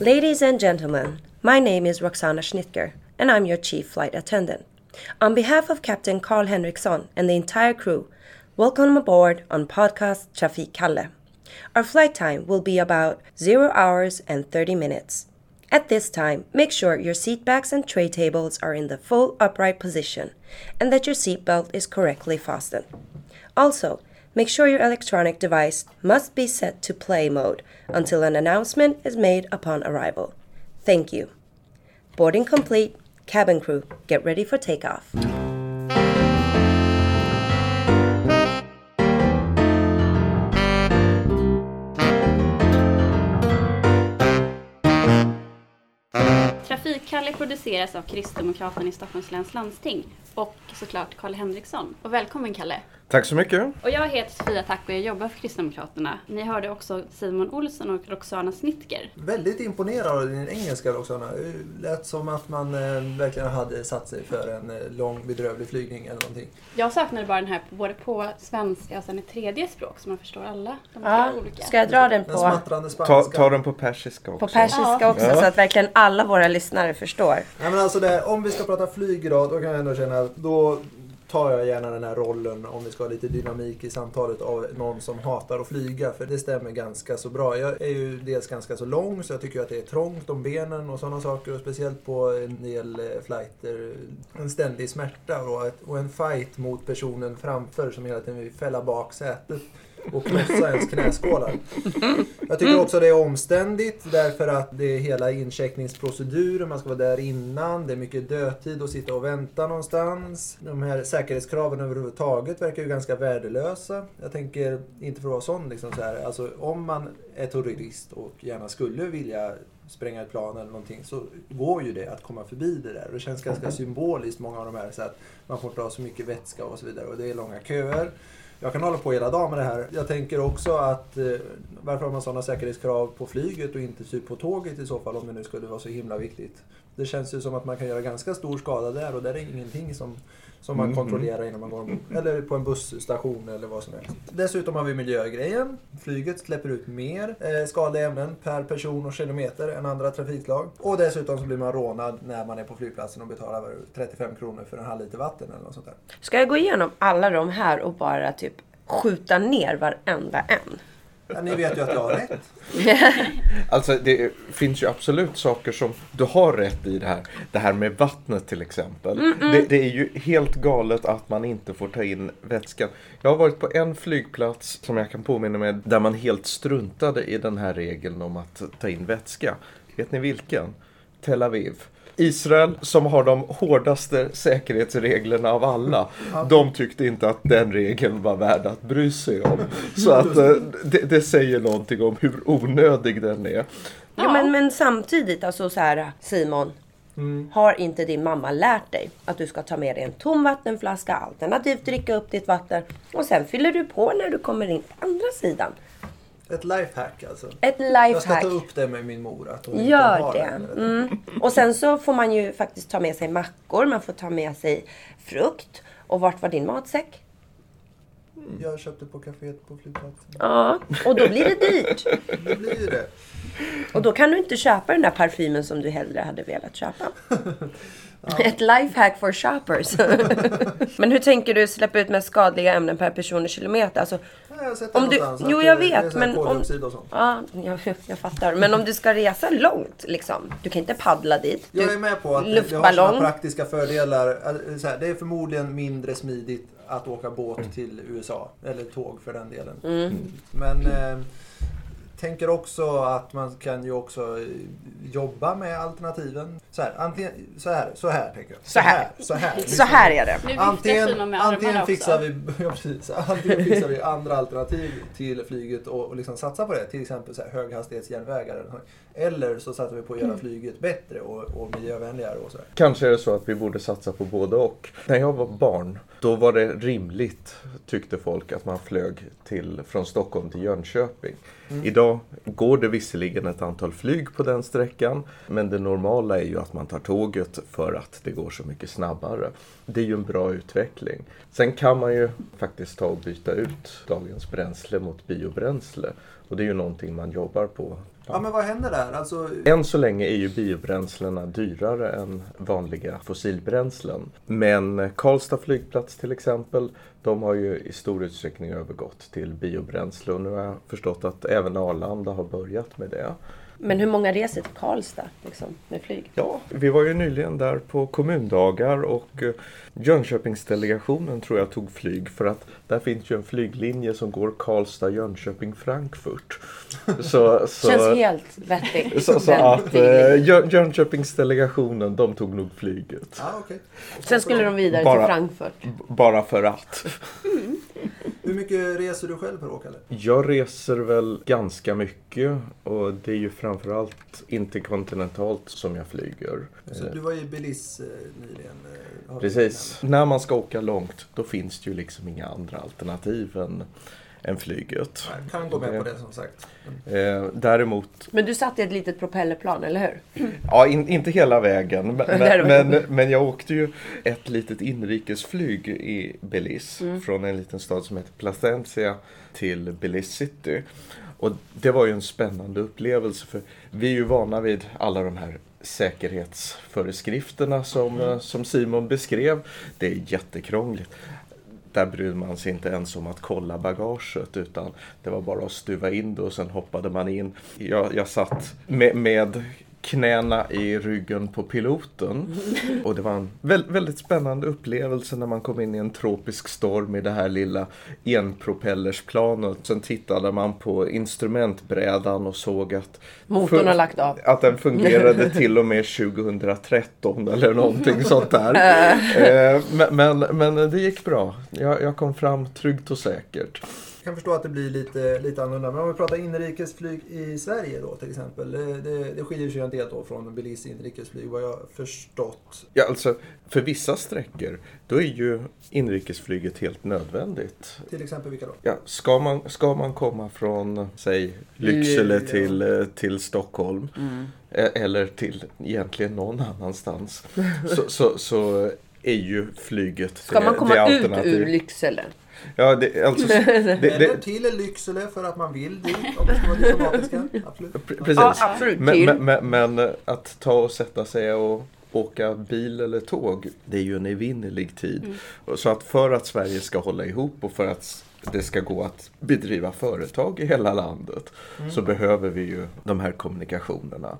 Ladies and gentlemen, my name is Roxana Schnittger, and I'm your chief flight attendant. On behalf of Captain Carl Henriksson and the entire crew, welcome aboard on podcast Trafik Kalle. Our flight time will be about 0 hours and 30 minutes. At this time, make sure your seat backs and tray tables are in the full upright position and that your seatbelt is correctly fastened. Also, make sure your electronic device must be set to play mode until an announcement is made upon arrival. Thank you. Boarding complete. Cabin crew, get ready for takeoff. Trafikkalle produceras av Kristdemokraterna i Stockholms läns landsting och såklart Karl Henriksson. Och välkommen Kalle! Tack så mycket. Och jag heter Sofia Tack och jag jobbar för Kristdemokraterna. Ni hörde också Simon Olsson och Roxana Snittger. Väldigt imponerad av din engelska Roxana. Det lät som att man eh, verkligen hade satt sig för en eh, lång bedrövlig flygning eller någonting. Jag saknade bara den här på, både på svenska och sen ett tredje språk så man förstår alla de Ja, olika. ska jag dra den Den på, smattrande Ta, spanska. ta den på persiska också. på persiska också Ja. så att verkligen alla våra lyssnare förstår? Nej, men alltså det, om vi ska prata flyg idag, då kan jag ändå känna att då tar jag gärna den här rollen om vi ska ha lite dynamik i samtalet av någon som hatar att flyga. För det stämmer ganska så bra. Jag är ju dels ganska så lång så jag tycker att det är trångt om benen och sådana saker. Och speciellt på en del eh, flighter en ständig smärta och, ett, och en fight mot personen framför som hela tiden vill fälla bak sätet och krossa ens knäskålar. Jag tycker också det är omständigt därför att det är hela incheckningsproceduren, man ska vara där innan, det är mycket dödtid att sitta och vänta någonstans. De här säkerhetskraven överhuvudtaget verkar ju ganska värdelösa. Jag tänker, inte för att vara sån, liksom så här, alltså om man är terrorist och gärna skulle vilja spränga ett plan eller någonting så går ju det att komma förbi det där. Och det känns ganska symboliskt många av de här så att man får inte ha så mycket vätska och så vidare och det är långa köer. Jag kan hålla på hela dagen med det här. Jag tänker också att eh, varför har man sådana säkerhetskrav på flyget och inte typ på tåget i så fall om det nu skulle vara så himla viktigt. Det känns ju som att man kan göra ganska stor skada där och där är ingenting som, som man Mhm. kontrollerar innan man går ombord. Eller på en busstation eller vad som helst. Dessutom har vi miljögrejen. Flyget släpper ut mer eh, skadliga ämnen per person och kilometer än andra trafikslag. Och dessutom så blir man rånad när man är på flygplatsen och betalar 35 kronor för en halv liter vatten eller något sånt där. Ska jag gå igenom alla de här och bara typ skjuta ner varenda en? Ja, ni vet ju att jag har rätt. Alltså det finns ju absolut saker som du har rätt i det här. Det här med vattnet till exempel. Det, det är ju helt galet att man inte får ta in vätskan. Jag har varit på en flygplats som jag kan påminna mig där man helt struntade i den här regeln om att ta in vätska. Vet ni vilken? Tel Aviv. Israel som har de hårdaste säkerhetsreglerna av alla. De tyckte inte att den regeln var värd att bry sig om. Så att eh, det, det säger någonting om hur onödig den är. Ja, men, men samtidigt, alltså så här Simon. Har inte din mamma lärt dig att du ska ta med dig en tom vattenflaska, alternativt dricka upp ditt vatten och sen fyller du på när du kommer in på andra sidan. Ett lifehack alltså. Ett Jag ska lifehack. ta upp det med min mor. Att hon inte Gör har det. Mm. Och sen så får man ju faktiskt ta med sig mackor, man får ta med sig frukt. Och vart var din matsäck? Jag köpte på kaféet på flygplatsen. Ja, och då blir det dyrt. Det blir det. Och då kan du inte köpa den där parfymen som du hellre hade velat köpa. Ett lifehack for shoppers. Men hur tänker du släppa ut mest skadliga ämnen per person och kilometer? Alltså, Ja, Jag har sett Om du- jo, jag vet, men om- och sånt. ja, jag, jag fattar. Men om du ska resa långt, liksom. Du kan inte paddla dit. Du, Jag är med på att det- det har luftballong. sina praktiska fördelar. Alltså, Så här, det är förmodligen mindre smidigt att åka båt till USA. Eller tåg för den delen. Mm. Men eh, tänker också att man kan ju också eh, jobba med alternativen. Så här, antingen, så här, så här tänker jag. Så här. Så här, Så här är det. Nu viftar Antingen, Simon med antingen, armarna fixar vi, ja, precis, antingen fixar vi andra alternativ till flyget och, och liksom satsar på det. Till exempel så här, höghastighetsjärnvägar. eller något. Eller så satsar vi på att göra flyget bättre och, och miljövänligare. Och så här. Kanske är det så att vi borde satsa på både och. När jag var barn, då var det rimligt, tyckte folk, att man flög till, från Stockholm till Jönköping. Idag går det visserligen ett antal flyg på den sträckan, men det normala är ju att man tar tåget för att det går så mycket snabbare. Det är ju en bra utveckling. Sen kan man ju faktiskt ta och byta ut dagens bränsle mot biobränsle. Och det är ju någonting man jobbar på. Ja, men vad händer där? Alltså, Än så länge är ju biobränslena dyrare än vanliga fossilbränslen. Men Karlstad flygplats till exempel, de har ju i stor utsträckning övergått till biobränsle och nu har jag förstått att även Arlanda har börjat med det. Men hur många reser till Karlstad liksom, med flyg? Ja, vi var ju nyligen där på kommundagar och eh, Jönköpingsdelegationen tror jag tog flyg för att där finns ju en flyglinje som går Karlstad, Jönköping, Frankfurt. Så, så, Känns helt vettigt. så, så att eh. Jön- Jönköpingsdelegationen, de tog nog flyget. ja, okej. Sen skulle de vidare Bara- till Frankfurt. Bara för att. Hur mycket reser du själv per år, Kalle? Jag reser väl ganska mycket och det är ju framförallt interkontinentalt som jag flyger. Så Eh, du var i Belize eh, nyligen. eh, du Precis. När man ska åka långt då finns det ju liksom inga andra alternativ än, än flyget. Nej, Kan gå med på det som sagt. Eh, däremot, Men du satt i ett litet propellerplan, eller hur? ja in, inte hela vägen, men, men, men jag åkte ju ett litet inrikesflyg i Belize Mm. från en liten stad som heter Placencia till Belize City. Och det var ju en spännande upplevelse för vi är ju vana vid alla de här säkerhetsföreskrifterna som, Mm. eh, som Simon beskrev. Det är jättekrångligt. Där brydde man sig inte ens om att kolla bagaget utan det var bara att stuva in det och sen hoppade man in. Jag, jag satt med, med knäna i ryggen på piloten och det var en vä- väldigt spännande upplevelse när man kom in i en tropisk storm i det här lilla enpropellersplanet. Sen tittade man på instrumentbrädan och såg att Motorn har lagt av. att den fungerade till och med 2013 eller någonting sånt där. Eh, men, men, men det gick bra. Jag, jag kom fram tryggt och säkert. Jag kan förstå att det blir lite, lite annorlunda. Men om vi pratar inrikesflyg i Sverige då till exempel. Det, det, det skiljer sig en del då från Belize inrikesflyg vad jag har förstått. Ja, alltså, för vissa sträckor då är ju inrikesflyget helt nödvändigt. Till exempel vilka då? Ja, ska, man, ska man komma från, säg, Lycksele Luleå. till, eh, till Stockholm Mm. eh, eller till egentligen någon annanstans så, så, så är ju flyget Ska det, man det komma ut alternativ. ur Lycksele? Ja, det, alltså, det, Eller det, till Lycksele för att man vill dit om vi ska vara diplomatiska. Absolut. Pre- Precis. Ja, absolut. Men, men, men, men att ta och sätta sig och åka bil eller tåg, det är ju en evinnerlig tid. Och Så att för att Sverige ska hålla ihop och för att det ska gå att bedriva företag i hela landet så behöver vi ju de här kommunikationerna.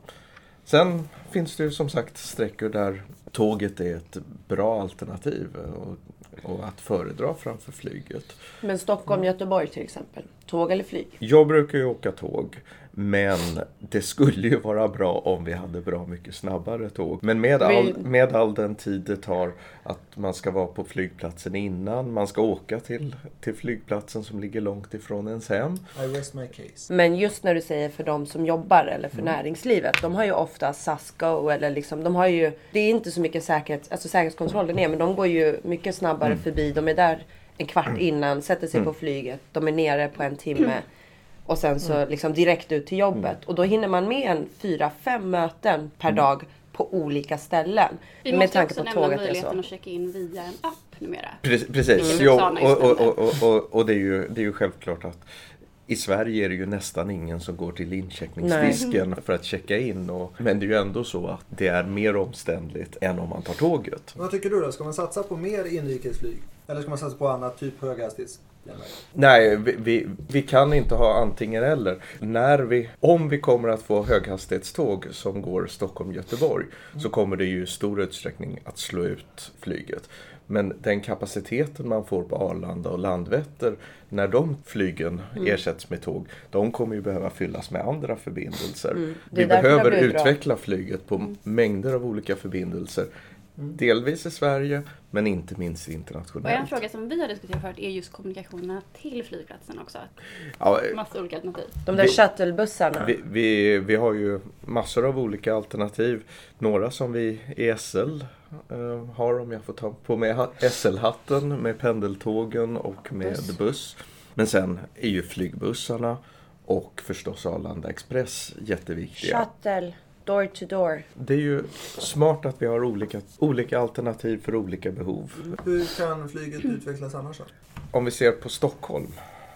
Sen finns det ju som sagt sträckor där tåget är ett bra alternativ och, och att föredra framför flyget. Men Stockholm, Göteborg till exempel. Tåg eller flyg? Jag brukar ju åka tåg. Men det skulle ju vara bra om vi hade bra mycket snabbare tåg. Men med all, med all den tid det tar att man ska vara på flygplatsen innan, man ska åka till, till flygplatsen som ligger långt ifrån ens hem. I rest my case. Men just när du säger för de som jobbar eller för näringslivet. De har ju ofta SAS Go eller liksom, de har ju, det är inte så mycket säkerhet, alltså säkerhetskontrollen är, men de går ju mycket snabbare förbi. De är där en kvart innan, sätter sig på flyget, de är nere på en timme. Och sen så liksom direkt ut till jobbet. Och då hinner man med en fyra, fem möten per dag på olika ställen. Vi med måste tanke också på nämna tåget är möjligheten så. att checka in via en app numera. Precis, precis. Vilket Jo, och, och, och, och, och det, är ju, det är ju självklart att i Sverige är det ju nästan ingen som går till incheckningsdisken för att checka in. Och, men det är ju ändå så att det är mer omständligt än om man tar tåget. Vad tycker du då? Ska man satsa på mer inrikesflyg? Eller ska man satsa på annat, typ höghastighetsjärnväg? Nej, vi, vi, vi kan inte ha antingen eller. När vi, om vi kommer att få höghastighetståg som går Stockholm-Göteborg så kommer det ju i stor utsträckning att slå ut flyget. Men den kapaciteten man får på Arlanda och Landvetter när de flygen ersätts med tåg, de kommer ju behöva fyllas med andra förbindelser. Mm. Vi behöver bra. utveckla flyget på mängder av olika förbindelser. Delvis i Sverige, men inte minst Och en internationellt. fråga som vi har diskuterat förut är just kommunikationerna till flygplatsen också. Ja, Massa olika alternativ. De där Vi- shuttlebussarna. Vi, vi, vi har ju massor av olika alternativ. Några som vi i SL eh, har, om jag får ta på mig ha- SL-hatten, med pendeltågen och med Buss. buss. Men sen är ju flygbussarna och förstås Arlanda Express jätteviktiga. Shuttle, door to door. Det är ju smart att vi har olika, olika alternativ för olika behov. Hur kan flyget utvecklas annars då? Om vi ser på Stockholm.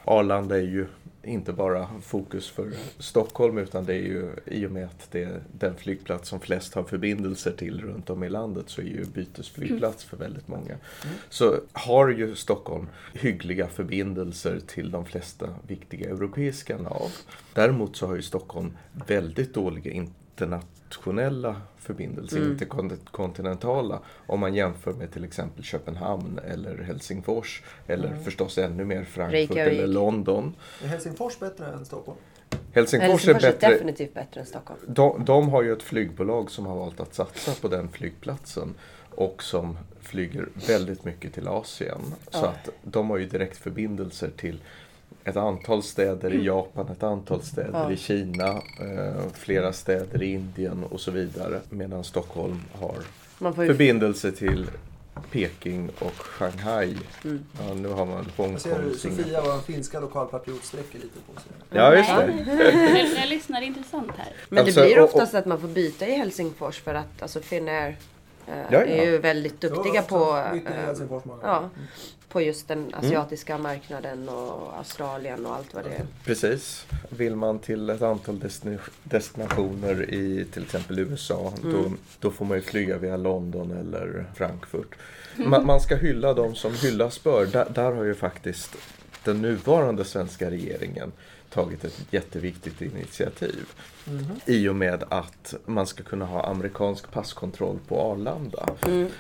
Arlanda är ju inte bara fokus för Stockholm utan det är ju i och med att det är den flygplats som flest har förbindelser till runt om i landet så är ju bytesflygplats för väldigt många. Så har ju Stockholm hyggliga förbindelser till de flesta viktiga europeiska nav. Däremot så har ju Stockholm väldigt dåliga internationella förbindelser, Mm. interkontinentala, om man jämför med till exempel Köpenhamn eller Helsingfors eller förstås ännu mer Frankfurt Reykjavik. eller London. Är Helsingfors bättre än Stockholm? Helsingfors, Helsingfors är är bättre. definitivt bättre än Stockholm. De, de har ju ett flygbolag som har valt att satsa på den flygplatsen och som flyger väldigt mycket till Asien. Så att de har ju direktförbindelser till ett antal städer i Japan, ett antal städer Ja. i Kina, eh, flera städer i Indien och så vidare. Medan Stockholm har Man får ju förbindelser till Peking och Shanghai. Mm. Ja, nu har man Hongkong, ser hur Singapore. Sofia, vår finska lokalpatriot, sträcker lite på sig. Ja, just det. Jag, lyssnar, det är intressant här. Men Alltså, det blir och- och- oftast att man får byta i Helsingfors för att alltså Finnair eh, ja. är ju väldigt duktiga på, eh, Helsingfors många ja, gånger. På just den asiatiska marknaden och Australien och allt vad det är. Precis. Vill man till ett antal destin- destinationer i till exempel USA då, då får man ju flyga via London eller Frankfurt. Man, man ska hylla de som hyllas bör. Där, där har ju faktiskt den nuvarande svenska regeringen tagit ett jätteviktigt initiativ. Mhm. I och med att man ska kunna ha amerikansk passkontroll på Arlanda.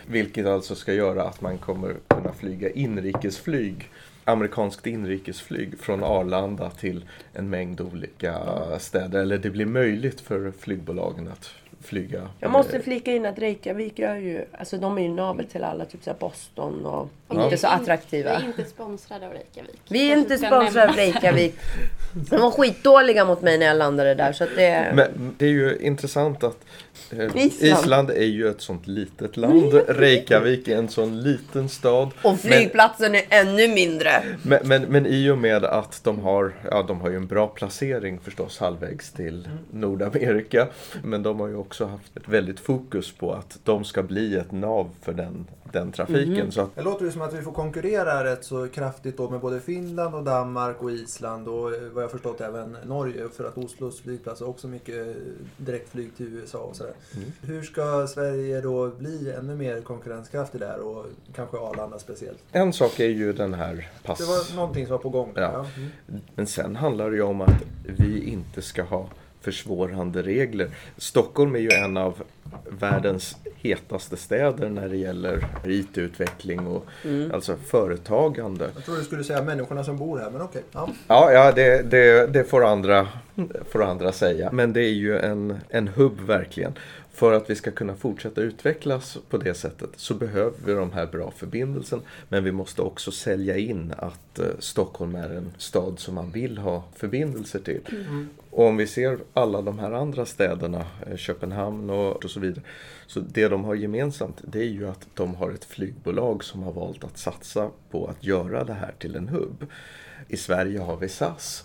Vilket alltså ska göra att man kommer kunna flyga inrikesflyg amerikanskt inrikesflyg från Arlanda till en mängd olika städer. Eller det blir möjligt för flygbolagen att flyga. Jag måste flika in att Reykjavik gör ju, alltså de är ju navel till alla, typ såhär Boston och Ja. inte så Vi attraktiva. är inte sponsrade av Reykjavik. Vi är inte sponsrade av. Reykjavik. De var skitdåliga mot mig när jag landade där så att det... Men det är ju intressant att eh, Island. Island. är ju ett sånt litet land. Reykjavik är en sån liten stad. Och flygplatsen är ännu mindre. Men, men, men i och med att de har, ja de har ju en bra placering förstås halvvägs till Nordamerika. Men de har ju också haft ett väldigt fokus på att de ska bli ett nav för den, den trafiken. Så att, Det låter ju som att vi får konkurrera rätt så kraftigt då med både Finland och Danmark och Island och eh, vad jag förstått även Norge för att Oslos flygplats har också mycket eh, direktflyg till USA och sådär. Mm. Hur ska Sverige då bli ännu mer konkurrenskraftig där och kanske Arlanda speciellt? en sak är ju den här pass... Det var någonting som var på gång. Ja. Mm. Men sen handlar det ju om att vi inte ska ha försvårande regler. Stockholm är ju en av världens hetaste städer när det gäller IT-utveckling och alltså företagande. Jag tror du skulle säga människorna som bor här, men okej. Ja. Ja, ja det, det, det får, andra, får andra säga. Men det är ju en, en hubb verkligen. För att vi ska kunna fortsätta utvecklas på det sättet så behöver vi de här bra förbindelsen. Men vi måste också sälja in att eh, Stockholm är en stad som man vill ha förbindelser till. Och om vi ser alla de här andra städerna, eh, Köpenhamn och, och så vidare. Så det de har gemensamt det är ju att de har ett flygbolag som har valt att satsa på att göra det här till en hubb. I Sverige har vi SAS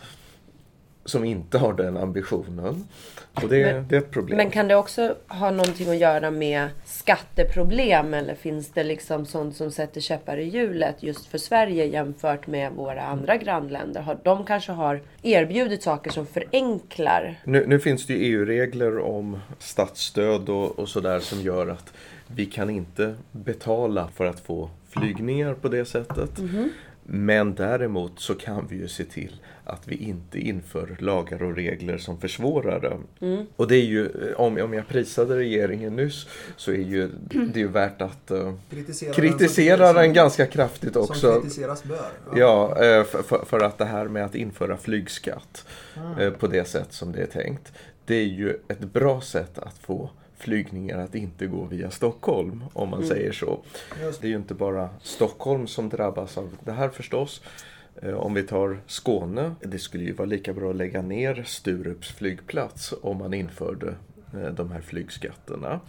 som inte har den ambitionen. Och det, Men- det är ett problem. Men kan det också ha någonting att göra med skatteproblem eller finns det liksom sånt som sätter käppar i hjulet just för Sverige jämfört med våra andra grannländer? Har, de kanske har erbjudit saker som förenklar. Nu, nu finns det ju EU-regler om statsstöd och, och sådär som gör att vi kan inte betala för att få flygningar på det sättet. Men däremot så kan vi ju se till att vi inte inför lagar och regler som försvårar det. Och det är ju, om, om jag prisade regeringen nyss, så är ju det är ju värt att eh, Kritisera, kritisera den som, den ganska kraftigt som också. kritiseras bör. Ja, eh, för, för, för att det här med att införa flygskatt Mm. eh, på det sätt som det är tänkt. Det är ju ett bra sätt att få flygningar att inte gå via Stockholm, om man säger så. Just. Det är ju inte bara Stockholm som drabbas av det här förstås. Eh, Om vi tar Skåne, det skulle ju vara lika bra att lägga ner Sturups flygplats om man införde eh, de här flygskatterna.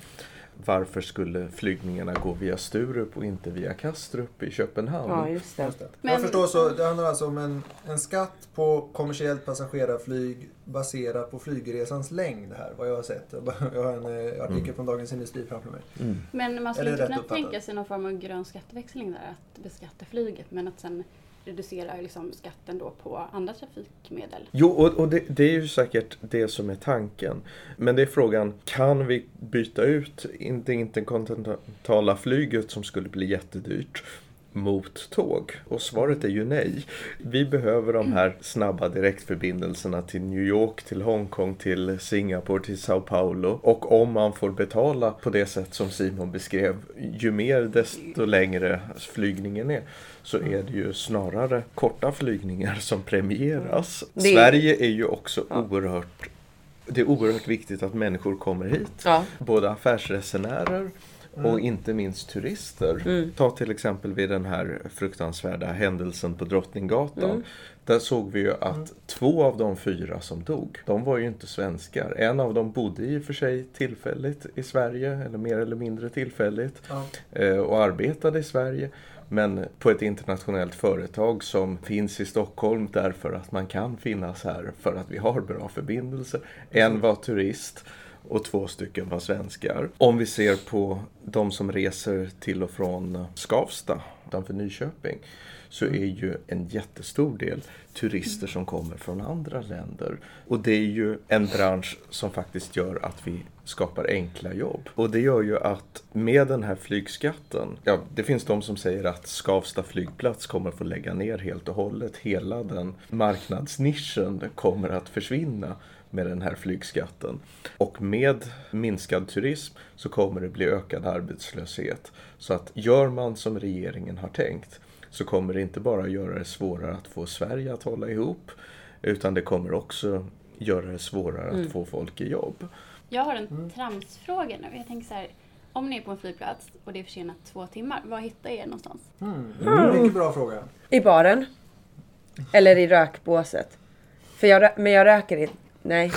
Varför skulle flygningarna gå via Sturup och inte via Kastrup i Köpenhamn? Ja, just det. Just det. Men- Jag förstår så, det handlar alltså om en, en skatt på kommersiellt passagerarflyg baserat på flygresans längd här, vad jag har sett. Jag har en eh, artikel Mm. från Dagens Industri framför mig. Men man skulle Eller inte kunna tänka sig någon form av grön skatteväxling där, att beskatta flyget men att sen Reducera liksom skatten då på andra trafikmedel. Jo, och, och det, det är ju säkert det som är tanken. Men det är frågan, kan vi byta ut det interkontinentala flyget som skulle bli jättedyrt mot tåg? Och svaret är ju nej. Vi behöver de här snabba direktförbindelserna till New York, till Hongkong, till Singapore, till Sao Paulo. Och om man får betala på det sätt som Simon beskrev, ju mer desto längre flygningen är så är det ju snarare korta flygningar som premieras. Det- Sverige är ju också Ja. oerhört det är oerhört viktigt att människor kommer hit. Ja. Både affärsresenärer och inte minst turister. Mm. Ta till exempel vid den här fruktansvärda händelsen på Drottninggatan. Mm. Där såg vi ju att två av de fyra som dog, de var ju inte svenskar. En av dem bodde i och för sig tillfälligt i Sverige, eller mer eller mindre tillfälligt, Ja. eh, och arbetade i Sverige. Men på ett internationellt företag som finns i Stockholm därför att man kan finnas här för att vi har bra förbindelser. En var turist och två stycken var svenskar. Om vi ser på de som reser till och från Skavsta utanför Nyköping så är ju en jättestor del turister som kommer från andra länder. Och det är ju en bransch som faktiskt gör att vi skapar enkla jobb. Och det gör ju att med den här flygskatten, ja det finns de som säger att Skavsta flygplats kommer få lägga ner helt och hållet. Hela den marknadsnischen kommer att försvinna med den här flygskatten. Och med minskad turism så kommer det bli ökad arbetslöshet. Så att gör man som regeringen har tänkt så kommer det inte bara göra det svårare att få Sverige att hålla ihop utan det kommer också göra det svårare att få folk i jobb. Jag har en tramsfråga nu. Jag tänker så här, om ni är på en flygplats och det är försenat två timmar, var hittar er någonstans? Mm. Mycket bra fråga. I baren. Eller i rökbåset. För jag, men jag röker inte. Nej.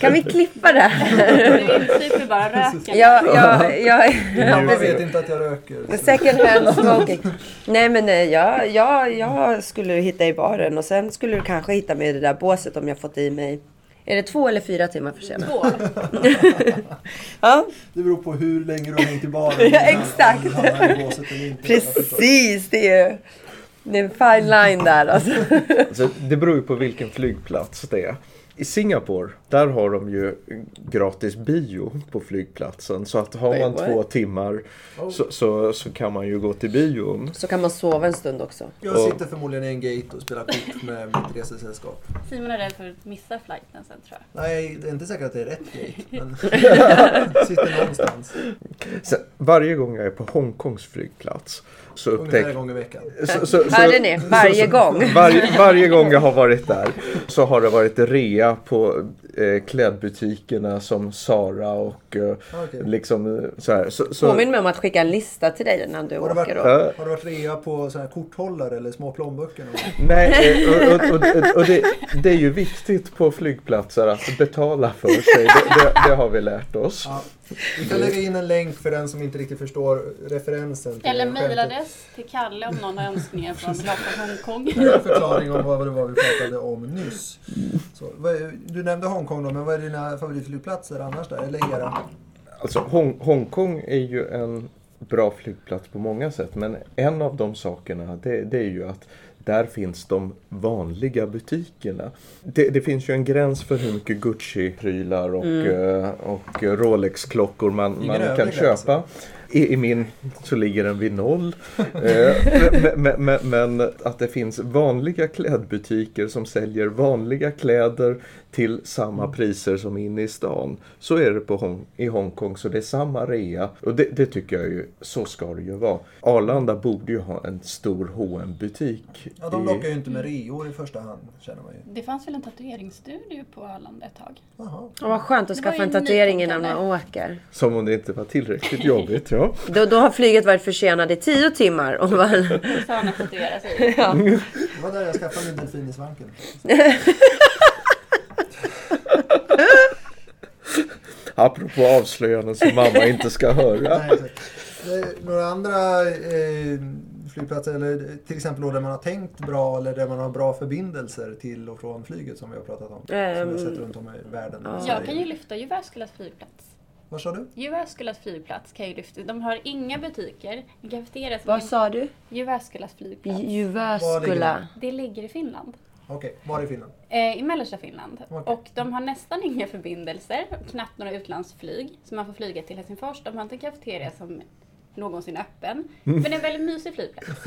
Kan vi klippa det här? Du super bara röken. Ja, ja, ja, ja, Mamma precis. vet inte att jag röker. Second hand smoking. Nej men jag, jag, jag skulle hitta i baren och sen skulle du kanske hitta mig i det där båset om jag fått i mig. Är det två eller fyra timmar försenat? Två. Ja, Det beror på hur länge du har hängt i baren. Ja, exakt. Om du hamnar i båset eller inte. Jag precis. Det är ju det är en fine line där alltså. Alltså, det beror ju på vilken flygplats det är. I Singapore, där har de ju gratis bio på flygplatsen. Så att har man två timmar Oh. så, så, så kan man ju gå till bion. Så kan man sova en stund också. Jag sitter förmodligen i en gate och spelar kort med mitt resesällskap. Simon är rädd för att missa flighten sen tror jag. Nej, det är inte säkert att det är rätt gate. Men sitter någonstans. Så, varje gång jag är på Hongkongs flygplats så Ungefär en gång i veckan. så, så, så, Hörde ni? Varje gång. Varje, varje gång jag har varit där så har det varit rea på eh, klädbutikerna som Zara och eh, Okej. liksom eh, så här. Så, så, Påminn mig om att skicka en lista till dig när du Har varit, åker. Och... Ja. har det varit rea på såna här korthållare eller små plånböcker? Nej, eh, och, och, och, och det, det är ju viktigt på flygplatser att betala för sig. Det, det, det har vi lärt oss. Ja. Vi kan lägga in en länk för den som inte riktigt förstår referensen. till Eller mejladress till Kalle om någon har önskningar från Lapa Hongkong. En förklaring om vad det var vi pratade om nyss. Så, du nämnde Hongkong då, men vad är dina favoritflygplatser annars där? Eller era? Alltså Hong, Hongkong är ju en bra flygplats på många sätt. Men en av de sakerna det, det är ju att där finns de vanliga butikerna. Det, det finns ju en gräns för hur mycket Gucci-prylar och, eh, och Rolex-klockor man, man kan köpa. I, I min så ligger den vid noll. Eh, men, men, men, men att det finns vanliga klädbutiker som säljer vanliga kläder till samma priser som inne i stan. Så är det på Hong, i Hongkong, så det är samma rea. Och det, det tycker jag ju, så ska det ju vara. Arlanda borde ju ha en stor hm butik Ja, de lockar ju inte med reor i första hand, känner man ju. Det fanns väl en tatueringsstudio på Arlanda ett tag? Jaha. Åh, vad skönt att skaffa en tatuering innan man åker. Som om det inte var tillräckligt jobbigt. Ja. Då, då har flyget varit försenat i tio timmar. Och man... Ja. Det var där jag skaffade min delfin i svanken. Apropå avslöjanden som mamma inte ska höra. Nej. Eh, Några andra eh, flygplatser, eller till exempel då där man har tänkt bra eller där man har bra förbindelser till och från flyget som vi har pratat om. som vi har Ehm, sett runt om i världen. ja. Jag kan ju lyfta Jyväskyläs flygplats. Vad sa du? Jyväskyläs flygplats kan ju lyfta. De har inga butiker. En kafeteria som Vad sa du? Jyväskyläs flygplats. Jyväskylä. Det ligger i Finland. Okej, var i Finland? Eh, I mellersta Finland. Okej. Och de har nästan inga förbindelser, knappt några utlandsflyg. Så man får flyga till Helsingfors. De har inte en kafeteria som någonsin är öppen. Men det är en väldigt mysig flygplats.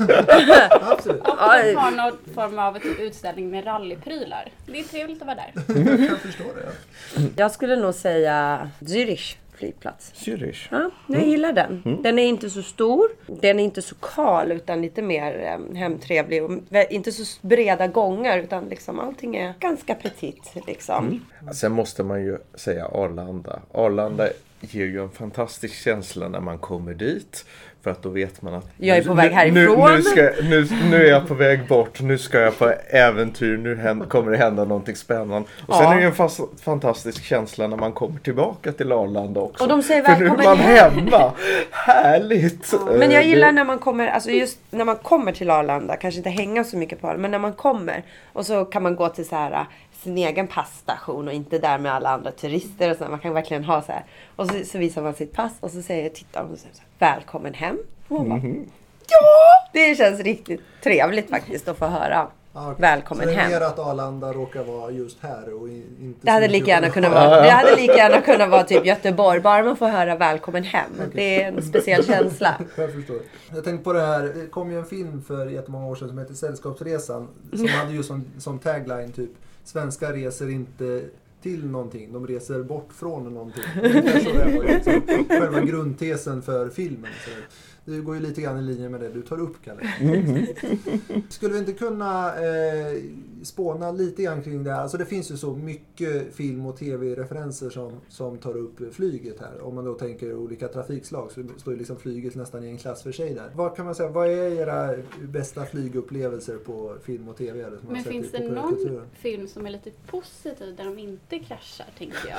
Absolut. Och de har någon form av typ utställning med rallyprylar. Det är trevligt att vara där. Jag förstår det. Ja. Jag skulle nog säga Zürich flygplats. Zürich. Ja, jag gillar den. Den är inte så stor. Den är inte så kal utan lite mer eh, hemtrevlig. Och inte så breda gångar utan liksom allting är ganska petit. Liksom. Sen måste man ju säga Arlanda. Arlanda ger ju en fantastisk känsla när man kommer dit. För att då vet man att Jag är på väg nu, härifrån. Nu, nu, ska, nu, nu är jag på väg bort. Nu ska jag på äventyr. Nu hän- kommer det hända någonting spännande. Och sen Ja. är det en fas, fantastisk känsla när man kommer tillbaka till Arlanda också. Och de säger För nu är man hem. hemma. Härligt! Men jag Eh, gillar när man kommer, alltså just när man kommer till Arlanda, kanske inte hänga så mycket på Arlanda, men när man kommer och så kan man gå till så här sin egen passstation och inte där med alla andra turister och så. Man kan verkligen ha så här. Och så, så visar man sitt pass och så säger tittar de och säger så här, välkommen hem. Och man bara, Mhm. ja! Det känns riktigt trevligt faktiskt att få höra. Ja, okej. Välkommen så det är hem. mer att Arlanda råkar vara just här och inte Det hade lika gärna kunnat vara, det hade lika gärna kunnat vara typ Göteborg, bara man får höra välkommen hem. Det är en speciell känsla. Jag förstår. Jag tänkte på det här, det kom ju en film för jättemånga år sedan som heter Sällskapsresan. Som hade ju som, som tagline typ Svenskar reser inte till någonting, de reser bort från någonting. Ungefär så det var liksom själva grundtesen för filmen. Så det går ju lite grann i linje med det du tar upp, Kalle. Skulle vi inte kunna eh, spåna lite grann kring det här? Alltså det finns ju så mycket film och tv-referenser som, som tar upp flyget här. Om man då tänker olika trafikslag så står ju liksom flyget nästan i en klass för sig där. Vad kan man säga, vad är era bästa flygupplevelser på film och tv? Eller som Men finns det någon film som är lite positiv där de inte kraschar, tänker jag?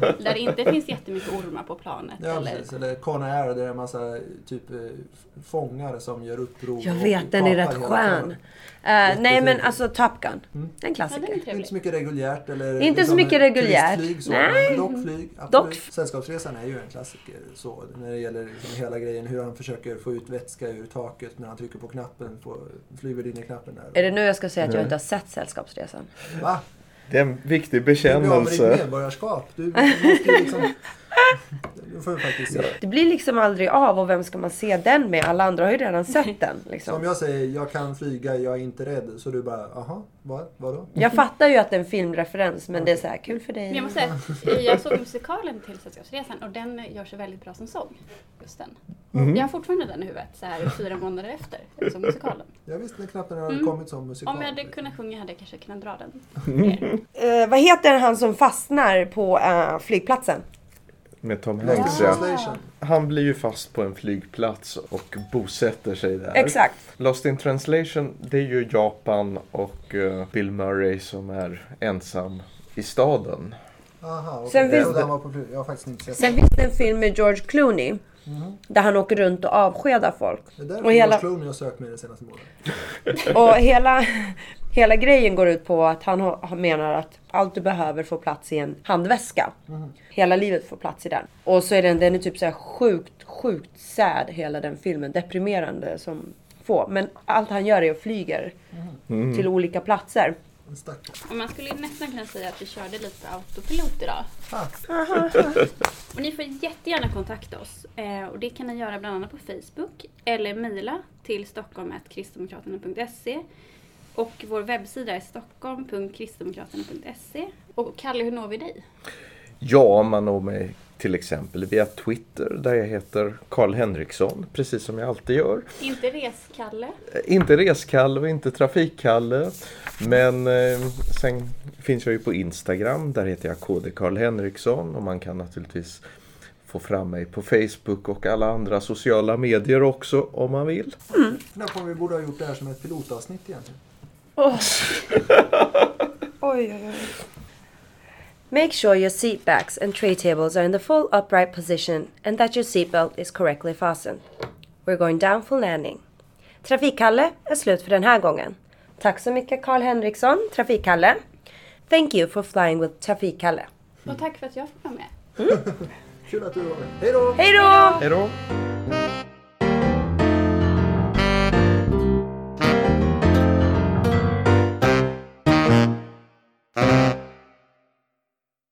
Där det inte finns jättemycket ormar på planet? Ja, eller? precis. Eller Con Air där det är en massa typ eh, fångar som gör uppror. Jag vet, den är rätt skön. Eh, nej men alltså Top Gun. Mm. En Ja, klassiker. är Inte så mycket reguljärt eller liksom Inte så mycket reguljärt. så, Nej. dock flyg. Dock. Sällskapsresan är ju en klassiker så när det gäller liksom hela grejen hur han försöker få ut vätska ur taket när han trycker på knappen på flygvärdinne-knappen där. Är det nu jag ska säga att jag inte har sett Sällskapsresan? Va? Det är en viktig Du blir av med ditt bekännelse. medborgarskap. Du måste liksom... Du får faktiskt se. Det blir liksom aldrig av och vem ska man se den med? Alla andra har ju redan sett den. Liksom. jag säger jag kan flyga, jag är inte rädd. Så du bara, aha, vad, vadå? Jag fattar ju att det är en filmreferens men det är så här kul för dig. Men jag måste säga, jag såg musikalen till Sällskapsresan och den gör sig väldigt bra som sång. Just den. Jag har fortfarande den i huvudet så här fyra månader efter såg musikalen. Jag visste knappt när den hade Mm. kommit som musikal. Om jag hade kunnat sjunga hade jag kanske kunnat dra den. mer. Eh, vad heter han som fastnar på eh, flygplatsen? Med Tom Hanks ja. Han blir ju fast på en flygplats och bosätter sig där. Exakt. Lost in translation, det är ju Japan och eh, Bill Murray som är ensam i staden. Aha, okej. Sen finns- på Sen det en film med George Clooney. Där han åker runt och avskedar folk. Det är därför Och hela- George Clooney har sökt mig den senaste månaden. Och hela, hela grejen går ut på att han menar att allt du behöver får plats i en handväska. Hela livet får plats i den. Och så är den, den är typ så här sjukt, sjukt sad hela den filmen. Deprimerande som få. Men allt han gör är att flyger till olika platser. Man skulle nästan kunna säga att vi körde lite autopilot idag. Och ni får jättegärna kontakta oss. Eh, och det kan ni göra bland annat på Facebook eller mejla till stockholm.kristdemokraterna.se och vår webbsida är stockholm.kristdemokraterna.se. Och Kalle, hur når vi dig? Ja, man når mig till exempel via Twitter där jag heter Karl Henriksson, precis som jag alltid gör. Inte Reskalle. Eh, Inte Reskalle och inte Trafikkalle. Men eh, sen finns jag ju på Instagram, där heter jag KD Karl Henriksson och man kan naturligtvis få fram mig på Facebook och alla andra sociala medier också om man vill. funderar på om vi borde ha gjort det här som ett pilotavsnitt egentligen. Oj, oj, oj. Make sure your seat backs and tray tables are in the full upright position and that your seatbelt is correctly fastened. We're going down for landing. Trafikkalle är slut för den här gången. Tack så mycket Karl Henriksson, Trafikkalle. Thank you for flying with Trafikkalle. Och tack för att jag får vara med. Kul att du var med. Hej då! Hej då!